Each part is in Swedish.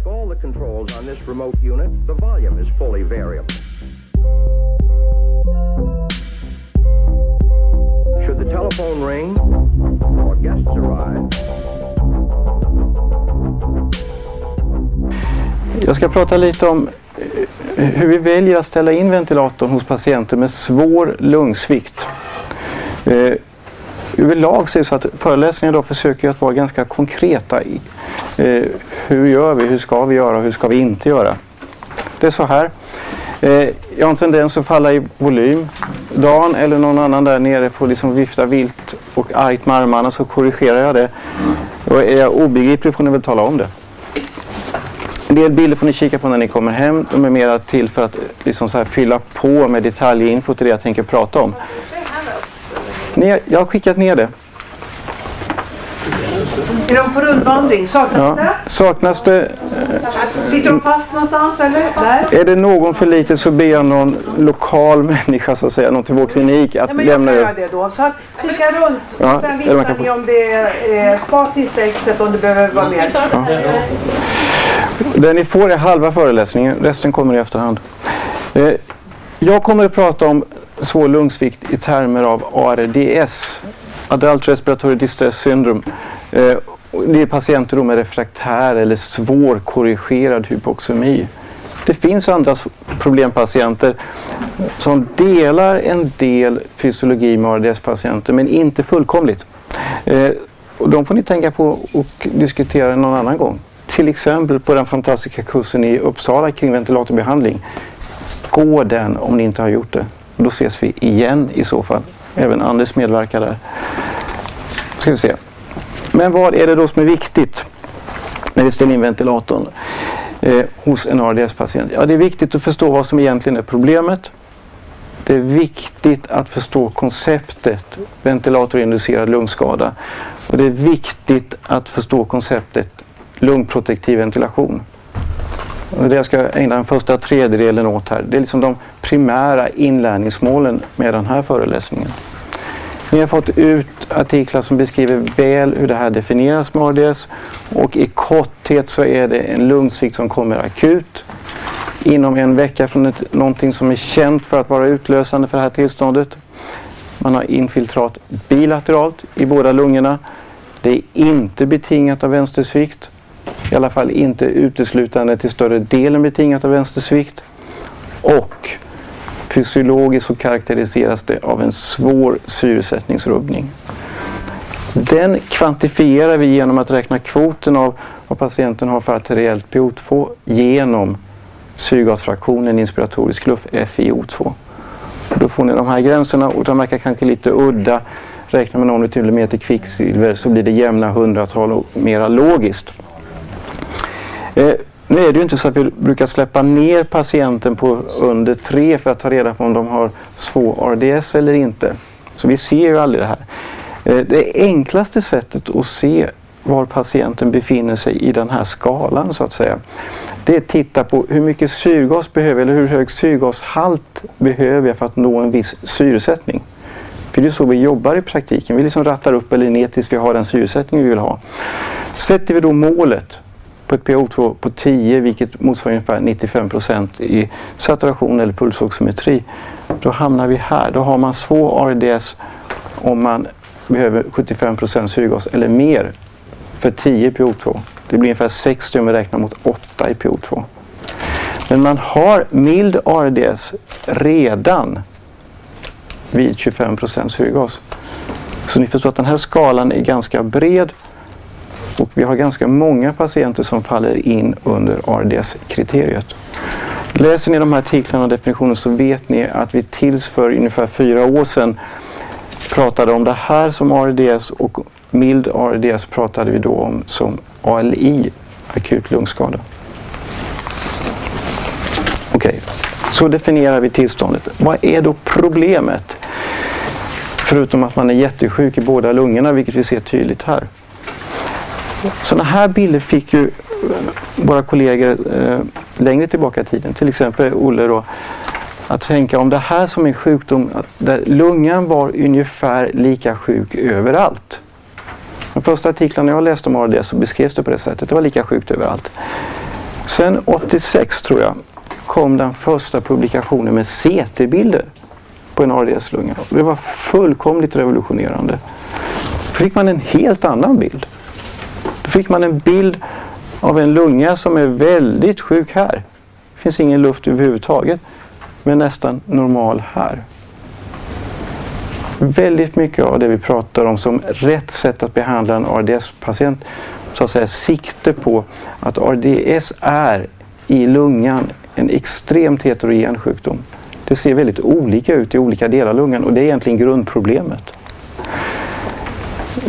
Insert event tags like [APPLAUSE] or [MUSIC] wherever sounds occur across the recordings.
Like all the controls on this remote unit, the volume is fully variable. Should the telephone ring or guests arrive, Jag ska prata lite om eh, hur vi väljer att ställa in ventilatorn hos patienter med svår lungsvikt. Eh, överlag så är det så att föreläsningar då försöker att vara ganska konkreta. Eh, hur gör vi? Hur ska vi göra? Hur ska vi inte göra? Det är så här. Eh, jag har en tendens att falla i volym. Dan eller någon annan där nere får liksom vifta vilt och argt med armarna så korrigerar jag det. Och är jag obegriplig får ni väl tala om det. En del bilder får ni kika på när ni kommer hem. De är mera till för att liksom så här fylla på med detaljinfo till det jag tänker prata om. Ni, jag har skickat ner det. Är de på rundvandring? Saknas Ja. Saknas det, det? Sitter de fast någonstans eller? Där? är det någon för lite så ber jag någon lokal [LAUGHS] människa så att säga, någon till vår klinik att Ja, men jag lämna kan göra det då. Så att kika runt Ja, och sen viftar kan få- ni om det är eh, kvar sista exet om det behöver vara mer. Det ni får är halva föreläsningen, resten kommer i efterhand. Eh, jag kommer att prata om svår lungsvikt i termer av ARDS, Adult Respiratory Distress Syndrome. Eh, det är patienter då med refraktär eller svår korrigerad hypoxemi. Det finns andra problempatienter som delar en del fysiologi med ARDS-patienter men inte fullkomligt. Eh, och de får ni tänka på och diskutera någon annan gång. Till exempel på den fantastiska kursen i Uppsala kring ventilatorbehandling. Gå den om ni inte har gjort det. Då ses vi igen i så fall. Även Anders medverkar där. Ska vi se. Men vad är det då som är viktigt när vi ställer in ventilatorn eh, hos en ARDS-patient? Ja, det är viktigt att förstå vad som egentligen är problemet. Det är viktigt att förstå konceptet ventilatorinducerad lungskada. Och det är viktigt att förstå konceptet lungprotektiv ventilation. Och det jag ska ägna den första tredjedelen åt här. Det är liksom de primära inlärningsmålen med den här föreläsningen. Ni har fått ut artiklar som beskriver väl hur det här definieras med ADS och i korthet så är det en lungsvikt som kommer akut inom en vecka från ett, någonting som är känt för att vara utlösande för det här tillståndet. Man har infiltrat bilateralt i båda lungorna. Det är inte betingat av vänstersvikt. I alla fall inte uteslutande till större delen betingat av vänstersvikt. Och fysiologiskt så karaktäriseras det av en svår syresättningsrubbning. Den kvantifierar vi genom att räkna kvoten av vad patienten har för arteriellt PO2 genom syrgasfraktionen inspiratorisk luft, FiO2. Då får ni de här gränserna och de verkar kanske lite udda. Räknar med någon millimeter kvicksilver så blir det jämna hundratal och mera logiskt. Eh, nu är det ju inte så att vi brukar släppa ner patienten på under tre för att ta reda på om de har svår ARDS eller inte. Så vi ser ju aldrig det här. Eh, det enklaste sättet att se var patienten befinner sig i den här skalan så att säga. Det är att titta på hur mycket syrgas behöver eller hur hög syrgashalt behöver jag för att nå en viss syresättning. För det är så vi jobbar i praktiken. Vi liksom rattar upp eller ner tills vi har den syresättning vi vill ha. Sätter vi då målet på ett PO2 på 10 vilket motsvarar ungefär 95 procent i saturation eller pulsoximetri. Då hamnar vi här. Då har man svår ARDS om man behöver 75 procent syrgas eller mer för 10 PO2. Det blir ungefär 60 om vi räknar mot 8 i PO2. Men man har mild ARDS redan vid 25 procent syrgas. Så ni förstår att den här skalan är ganska bred och vi har ganska många patienter som faller in under ARDS-kriteriet. Läser ni de här artiklarna och definitionen så vet ni att vi tills för ungefär fyra år sedan pratade om det här som ARDS och mild ARDS pratade vi då om som ALI, akut lungskada. Okej, så definierar vi tillståndet. Vad är då problemet? Förutom att man är jättesjuk i båda lungorna, vilket vi ser tydligt här. Sådana här bilder fick ju eh, våra kollegor eh, längre tillbaka i tiden, till exempel Olle då, att tänka om det här som en sjukdom att där lungan var ungefär lika sjuk överallt. De första artiklarna jag läste om ARDS så beskrevs det på det sättet. Det var lika sjukt överallt. Sen 86 tror jag kom den första publikationen med CT-bilder på en ARDS-lunga. Det var fullkomligt revolutionerande. Då fick man en helt annan bild. Då fick man en bild av en lunga som är väldigt sjuk här. Det finns ingen luft överhuvudtaget, men nästan normal här. Väldigt mycket av det vi pratar om som rätt sätt att behandla en ARDS-patient så att säga sikte på att ARDS är i lungan en extremt heterogen sjukdom. Det ser väldigt olika ut i olika delar av lungan och det är egentligen grundproblemet.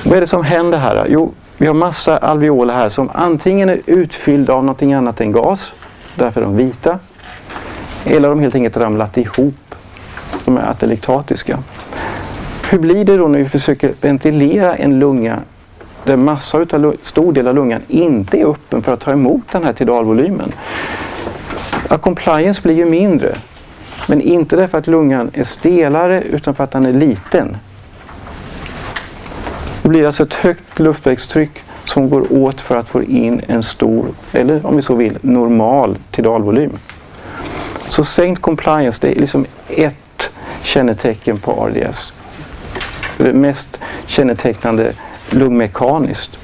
Vad är det som händer här? Jo, vi har massa alveoler här som antingen är utfyllda av någonting annat än gas, därför är de vita, eller de helt enkelt ramlat ihop. De är atelektatiska. Hur blir det då när vi försöker ventilera en lunga där massa utav, stor del av lungan inte är öppen för att ta emot den här tidalvolymen? Ja, compliance blir ju mindre. Men inte därför att lungan är stelare utan för att den är liten. Det blir alltså ett högt luftvägstryck som går åt för att få in en stor, eller om vi så vill, normal tidalvolym. Så sänkt compliance, det är liksom ett kännetecken på RDS. Det mest kännetecknande lungmekaniskt.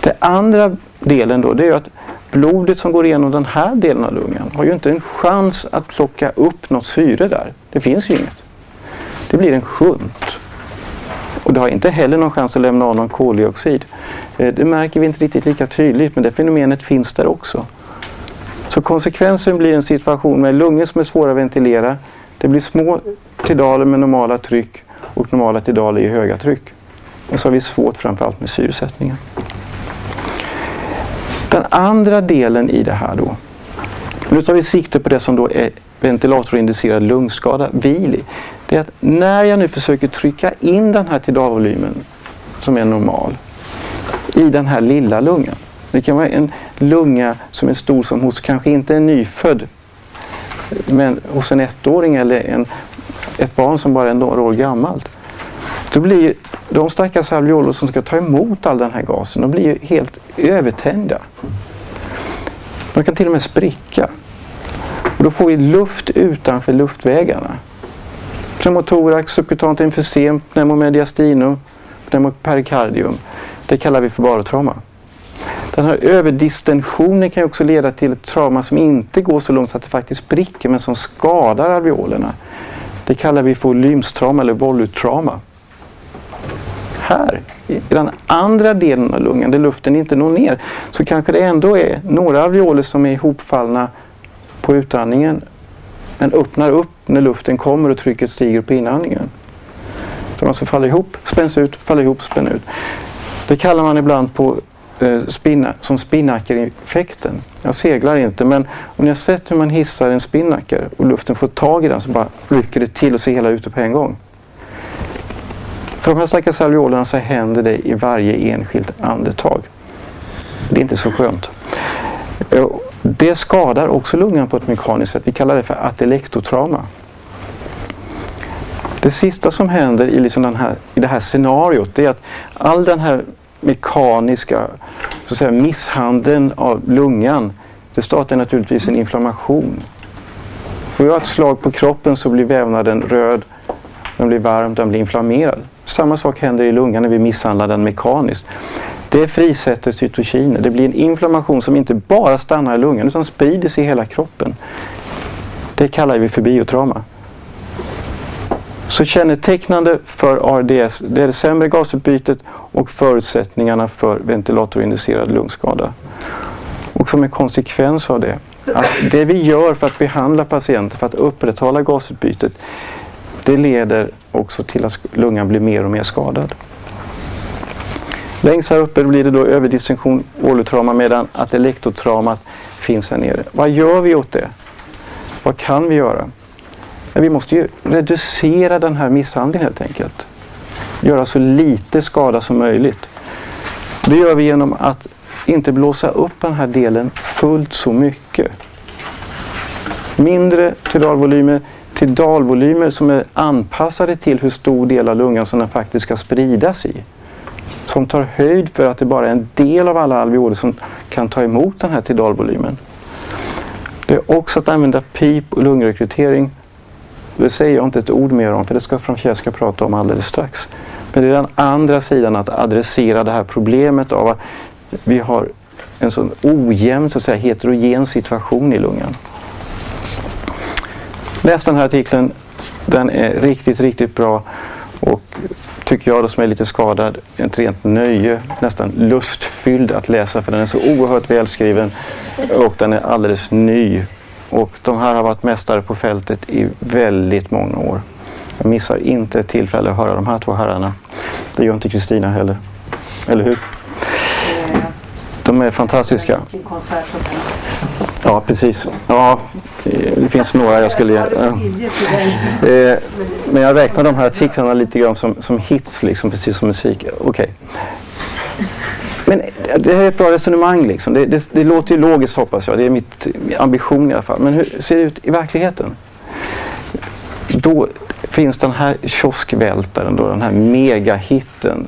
Den andra delen då, det är att blodet som går igenom den här delen av lungan har ju inte en chans att plocka upp något syre där. Det finns ju inget. Det blir en shunt. Och det har inte heller någon chans att lämna av någon koldioxid. Eh, det märker vi inte riktigt lika tydligt men det fenomenet finns där också. Så konsekvensen blir en situation med lungor som är svåra att ventilera. Det blir små tidaler med normala tryck och normala tidaler i höga tryck. Och så har vi svårt framförallt med syresättningen. Den andra delen i det här då. Nu tar vi sikte på det som då är ventilatorinducerad lungskada, VILI. Det är att när jag nu försöker trycka in den här tidalvolymen som är normal i den här lilla lungan. Det kan vara en lunga som är stor som hos kanske inte en nyfödd men hos en ettåring eller en, ett barn som bara är några år gammalt. Då blir de stackars alveoler som ska ta emot all den här gasen, de blir ju helt övertända. De kan till och med spricka. Och då får vi luft utanför luftvägarna. Pneumotorax, subkutant emfysem, pneumomediastinum, pneumopericardium. Det kallar vi för barotrauma. Den här överdistensionen kan också leda till ett trauma som inte går så långt så att det faktiskt spricker men som skadar alveolerna. Det kallar vi för lymstrauma eller volutrauma här, i den andra delen av lungan där luften inte når ner, så kanske det ändå är några alveoler som är ihopfallna på utandningen men öppnar upp när luften kommer och trycket stiger på inandningen. De alltså faller ihop, spänns ut, faller ihop, spänns ut. Det kallar man ibland på eh, spinna, som spinnakereffekten. Jag seglar inte men om ni har sett hur man hissar en spinnaker och luften får tag i den så bara rycker det till och ser hela ute på en gång. För de här stackars alveolerna så händer det i varje enskilt andetag. Det är inte så skönt. Eh, det skadar också lungan på ett mekaniskt sätt. Vi kallar det för atelektotrauma. Det sista som händer i, liksom den här, i det här scenariot är att all den här mekaniska så att säga, misshandeln av lungan det startar naturligtvis en inflammation. Får jag ett slag på kroppen så blir vävnaden röd, den blir varm, den blir inflammerad. Samma sak händer i lungan när vi misshandlar den mekaniskt. Det frisätter cytokiner. Det blir en inflammation som inte bara stannar i lungan utan sprider sig i hela kroppen. Det kallar vi för biotrauma. Så kännetecknande för ARDS det är det sämre gasutbytet och förutsättningarna för ventilatorinducerad lungskada. Och som en konsekvens av det, att det vi gör för att behandla patienter för att upprätthålla gasutbytet det leder också till att lungan blir mer och mer skadad. Längst här uppe blir det då överdistinktion, ålutrauma medan att elektrotraumat finns här nere. Vad gör vi åt det? Vad kan vi göra? Vi måste ju reducera den här misshandeln helt enkelt. Göra så lite skada som möjligt. Det gör vi genom att inte blåsa upp den här delen fullt så mycket. Mindre tidalvolymer, till dalvolymer som är anpassade till hur stor del av lungan som den faktiskt ska spridas i. Som tar höjd för att det bara är en del av alla alveoler som kan ta emot den här tidalvolymen. Det är också att använda PIP och lungrekrytering. Det säger jag inte ett ord mer om för det ska Francesca prata om alldeles strax. Men det är den andra sidan att adressera det här problemet av att vi har en sån ojämn, så att säga, heterogen situation i lungan. Läs den här artikeln. Den är riktigt, riktigt bra och tycker jag då som är lite skadad, ett rent nöje, nästan lustfylld att läsa för den är så oerhört välskriven och den är alldeles ny. Och de här har varit mästare på fältet i väldigt många år. Jag missar inte ett tillfälle att höra de här två herrarna. Det gör inte Kristina heller. Eller hur? De är fantastiska. Ja, precis. Ja, det finns några jag skulle... Ja. Eh, Men jag räknar de här artiklarna lite grann som, som hits, liksom, precis som musik. Okej. Men det här är ett bra resonemang. Liksom. Det, det, det låter ju logiskt hoppas jag. Det är mitt ambition i alla fall. Men hur ser det ut i verkligheten? Då finns den här kioskvältaren, då, den här megahitten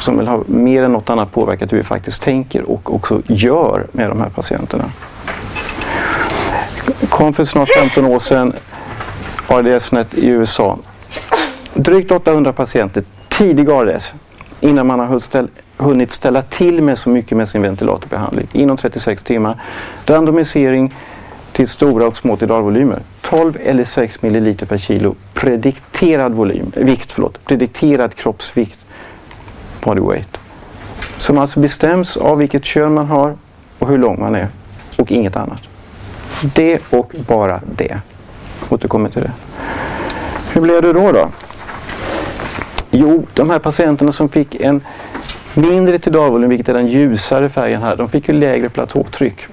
som väl har mer än något annat påverkat hur vi faktiskt tänker och också gör med de här patienterna. Kom för snart 15 år sedan ADS-net i USA. Drygt 800 patienter, tidig ADS, innan man har hunnit ställ- hunnit ställa till med så mycket med sin ventilatorbehandling. Inom 36 timmar. Randomisering till stora och små tidalvolymer. 12 eller 6 milliliter per kilo predikterad volym, vikt, förlåt, predikterad kroppsvikt, body weight. Som alltså bestäms av vilket kön man har och hur lång man är och inget annat. Det och bara det. Återkommer till det. Hur blev det då? då? Jo, de här patienterna som fick en mindre tidalvolym, vilket är den ljusare färgen här, de fick ju lägre platåtryck.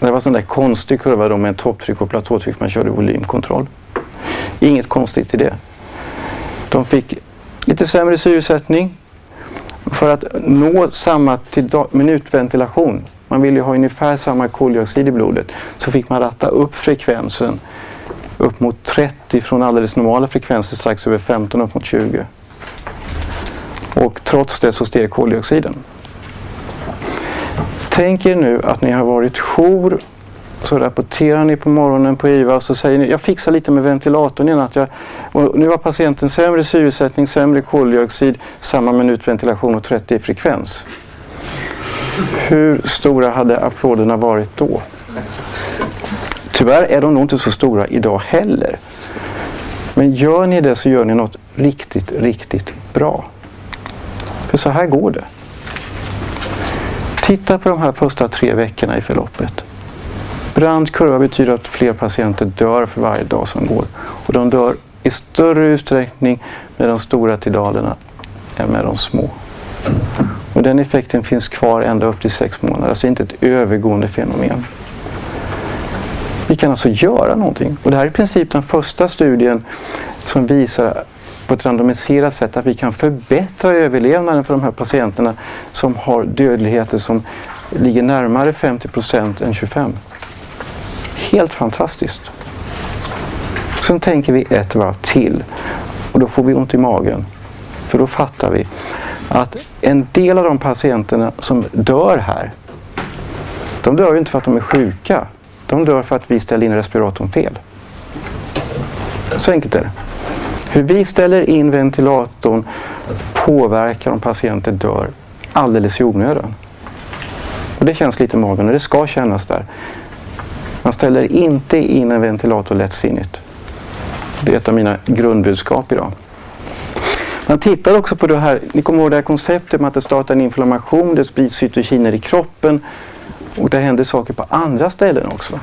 Det var en sån där konstig kurva då med topptryck och platåtryck man körde volymkontroll. Inget konstigt i det. De fick lite sämre syresättning för att nå samma minutventilation. Man vill ju ha ungefär samma koldioxid i blodet. Så fick man ratta upp frekvensen upp mot 30 från alldeles normala frekvenser strax över 15 upp mot 20. Och trots det så steg koldioxiden. Tänk er nu att ni har varit jour så rapporterar ni på morgonen på IVA och så säger ni jag fixar lite med ventilatorn i natt. jag och nu har patienten sämre syresättning, sämre koldioxid, samma minutventilation och 30 i frekvens. Hur stora hade applåderna varit då? Tyvärr är de nog inte så stora idag heller. Men gör ni det så gör ni något riktigt, riktigt bra. För så här går det. Titta på de här första tre veckorna i förloppet. Brant kurva betyder att fler patienter dör för varje dag som går. Och de dör i större utsträckning med de stora tidalerna än med de små. Och den effekten finns kvar ända upp till sex månader, alltså inte ett övergående fenomen. Vi kan alltså göra någonting. Och det här är i princip den första studien som visar på ett randomiserat sätt att vi kan förbättra överlevnaden för de här patienterna som har dödligheter som ligger närmare 50 procent än 25. Helt fantastiskt. Sen tänker vi ett varv till och då får vi ont i magen. För då fattar vi att en del av de patienterna som dör här, de dör ju inte för att de är sjuka. De dör för att vi ställer in respiratorn fel. Så enkelt är det. Hur vi ställer in ventilatorn påverkar om patienter dör alldeles i onödan. Och det känns lite i magen och det ska kännas där. Man ställer inte in en ventilator lättsinnigt. Det är ett av mina grundbudskap idag. Man tittar också på det här, ni kommer ihåg det här konceptet med att det startar en inflammation, det sprids cytokiner i kroppen och det händer saker på andra ställen också.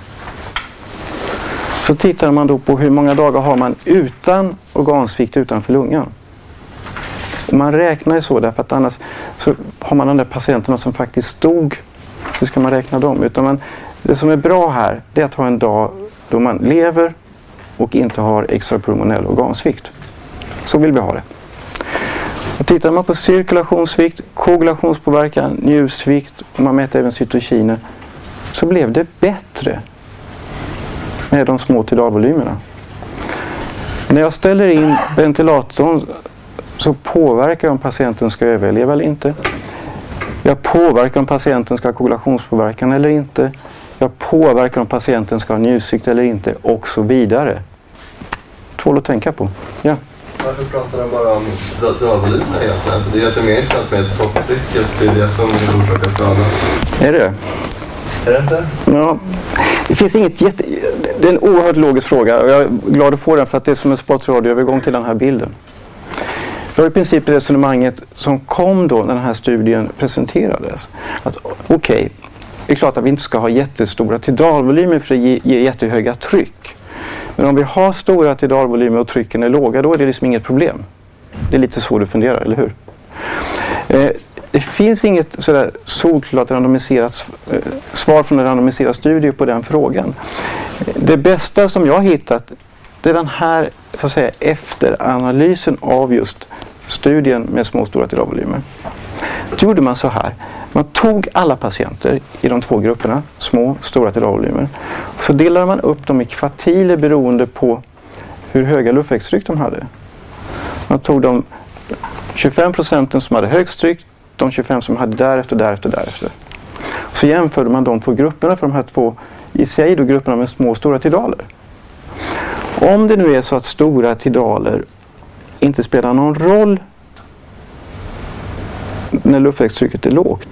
Så tittar man då på hur många dagar har man utan organsvikt utanför lungan. Och man räknar ju så därför att annars så har man de där patienterna som faktiskt stod. Hur ska man räkna dem? Utan man, det som är bra här det är att ha en dag då man lever och inte har extrapulmonell organsvikt. Så vill vi ha det. Och tittar man på cirkulationssvikt, koagulationspåverkan, njursvikt och man mäter även cytokiner så blev det bättre med de små tidalvolymerna. När jag ställer in ventilatorn så påverkar jag om patienten ska överleva eller inte. Jag påverkar om patienten ska ha koagulationspåverkan eller inte. Jag påverkar om patienten ska ha njursvikt eller inte och så vidare. Tål att tänka på. Ja. Varför pratar de bara om totalvolymerna egentligen? Alltså det är egentligen mer intressant med topptrycket. Det är det som orsakar skadan. Är det Är det inte? Ja, det finns inget jätte... Det är en oerhört logisk fråga och jag är glad att få den för att det är som en sportradioövergång till den här bilden. Det var i princip resonemanget som kom då när den här studien presenterades. Att okej, okay, det är klart att vi inte ska ha jättestora tidalvolymer för att ge, ge jättehöga tryck. Men om vi har stora tidalvolymer och trycken är låga, då är det liksom inget problem. Det är lite så du funderar, eller hur? Eh, det finns inget sådär solklart randomiserat eh, svar från en randomiserad studie på den frågan. Det bästa som jag har hittat det är den här så att säga, efteranalysen av just studien med små och stora tidalvolymer. Då gjorde man så här. Man tog alla patienter i de två grupperna, små och stora tidalvolymer. Så delade man upp dem i kvartiler beroende på hur höga luftvägstryck de hade. Man tog de 25 procenten som hade högst tryck, de 25 som hade därefter, därefter, därefter. Så jämförde man de två grupperna för de här två, i sig då grupperna med små och stora tidaler. Om det nu är så att stora tidaler inte spelar någon roll när luftvägstrycket är lågt,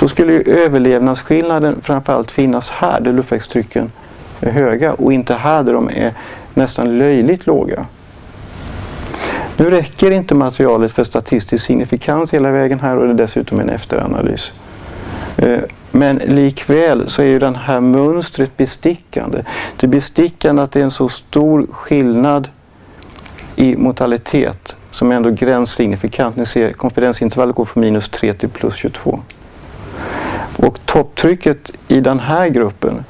då skulle ju överlevnadsskillnaden framförallt finnas här där luftvägstrycken är höga och inte här där de är nästan löjligt låga. Nu räcker inte materialet för statistisk signifikans hela vägen här och det är dessutom en efteranalys. Eh, men likväl så är ju det här mönstret bestickande. Det är bestickande att det är en så stor skillnad i mortalitet som är ändå gränssignifikant. Ni ser konfidensintervallet går från minus 3 till plus 22. Och topptrycket i den här gruppen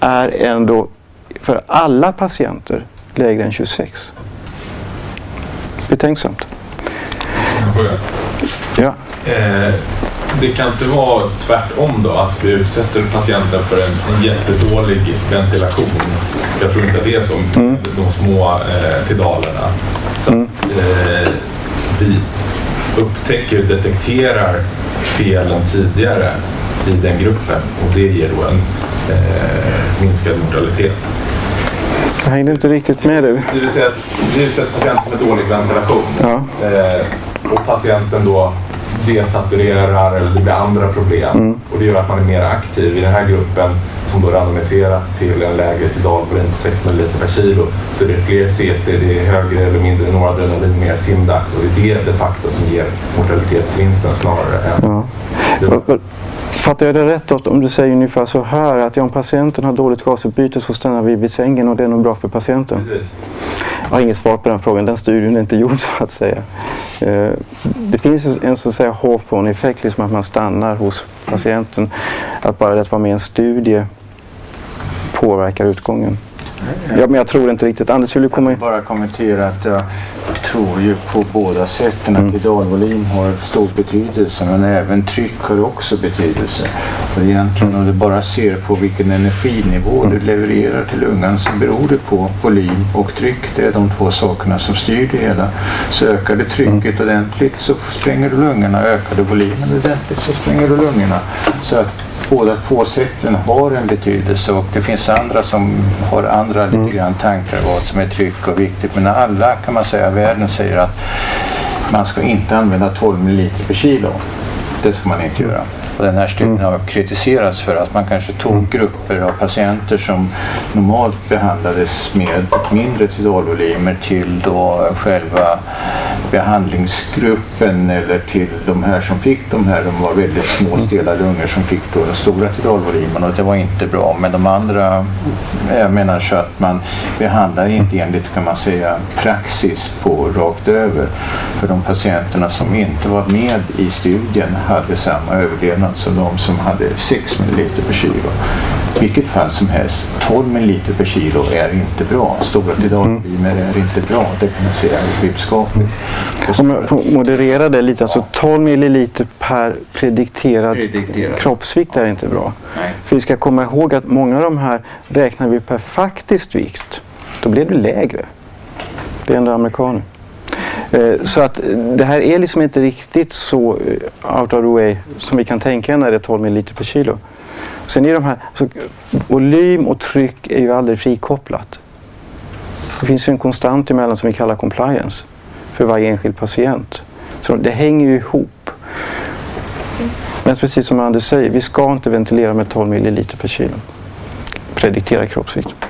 är ändå för alla patienter lägre än 26. Betänksamt. Ja. Eh, det kan inte vara tvärtom då, att vi utsätter patienten för en, en jättedålig ventilation. Jag tror inte att det är som mm. de små eh, pedalerna. Så mm. eh, vi upptäcker och detekterar felen tidigare i den gruppen och det ger då en eh, minskad mortalitet. Jag hängde inte riktigt med dig. Det vill säga att vi utsätter patienten med dålig ventilation ja. eh, och patienten då desaturerar eller det blir andra problem. Mm. Och det gör att man är mer aktiv. I den här gruppen som då randomiserats till en lägre tidalvolym på 6 ml per kilo så det är fler CT, det är högre eller mindre noradrenalin, mer simdags och det är det de facto som ger mortalitetsvinsten snarare än... Ja. Fattar jag det rätt då, om du säger ungefär så här att ja, om patienten har dåligt gasutbyte så stannar vi vid sängen och det är nog bra för patienten? Precis. Jag har inget svar på den frågan, den studien är inte [LAUGHS] gjord så att säga. Eh, det finns en så att säga Hawthorne-effekt, liksom att man stannar hos patienten. Att bara det att vara med i en studie påverkar utgången. Ja, men jag tror inte riktigt. Anders, vill du komma in? Jag bara kommentera att jag tror ju på båda sätten att mm. pedalvolym har stor betydelse men även tryck har också betydelse. Och egentligen om du bara ser på vilken energinivå mm. du levererar till lungan så beror det på volym och tryck. Det är de två sakerna som styr det hela. Så ökar du trycket mm. ordentligt så spränger du lungorna. Ökar du volymen ordentligt så spränger du lungorna. Så att båda två sätten har en betydelse och det finns andra som har andra mm. lite grann tankar vad som är tryck och viktigt. Men alla kan man säga, världen säger att man ska inte använda 12 ml per kilo. Det ska man inte göra. Och den här studien mm. har kritiserats för att man kanske tog mm. grupper av patienter som normalt behandlades med mindre tidalvolymer till då själva behandlingsgruppen eller till de här som fick de här, de var väldigt små mm. stela lungor som fick då den stora tidalvolymen och det var inte bra. Men de andra, jag menar så att man behandlar inte enligt kan man säga praxis på rakt över. För de patienterna som inte var med i studien hade samma överlevnad som de som hade 6 ml per kilo. Vilket fall som helst, 12 ml per kilo är inte bra. Stora tidalvolymer är inte bra, det kan man säga i budskapet. Om jag får moderera det lite, alltså 12 ml per predikterad, predikterad. kroppsvikt är inte bra. Nej. För vi ska komma ihåg att många av de här räknar vi per faktisk vikt. Då blir det lägre. Det är ändå amerikaner. Eh, så att det här är liksom inte riktigt så eh, out of the way som vi kan tänka när det är 12 ml per kilo. Sen är de här, alltså, volym och tryck är ju aldrig frikopplat. Det finns ju en konstant emellan som vi kallar compliance för varje enskild patient. Så det hänger ju ihop. Men precis som Anders säger, vi ska inte ventilera med 12 milliliter per kilo. Prediktera kroppsvikt.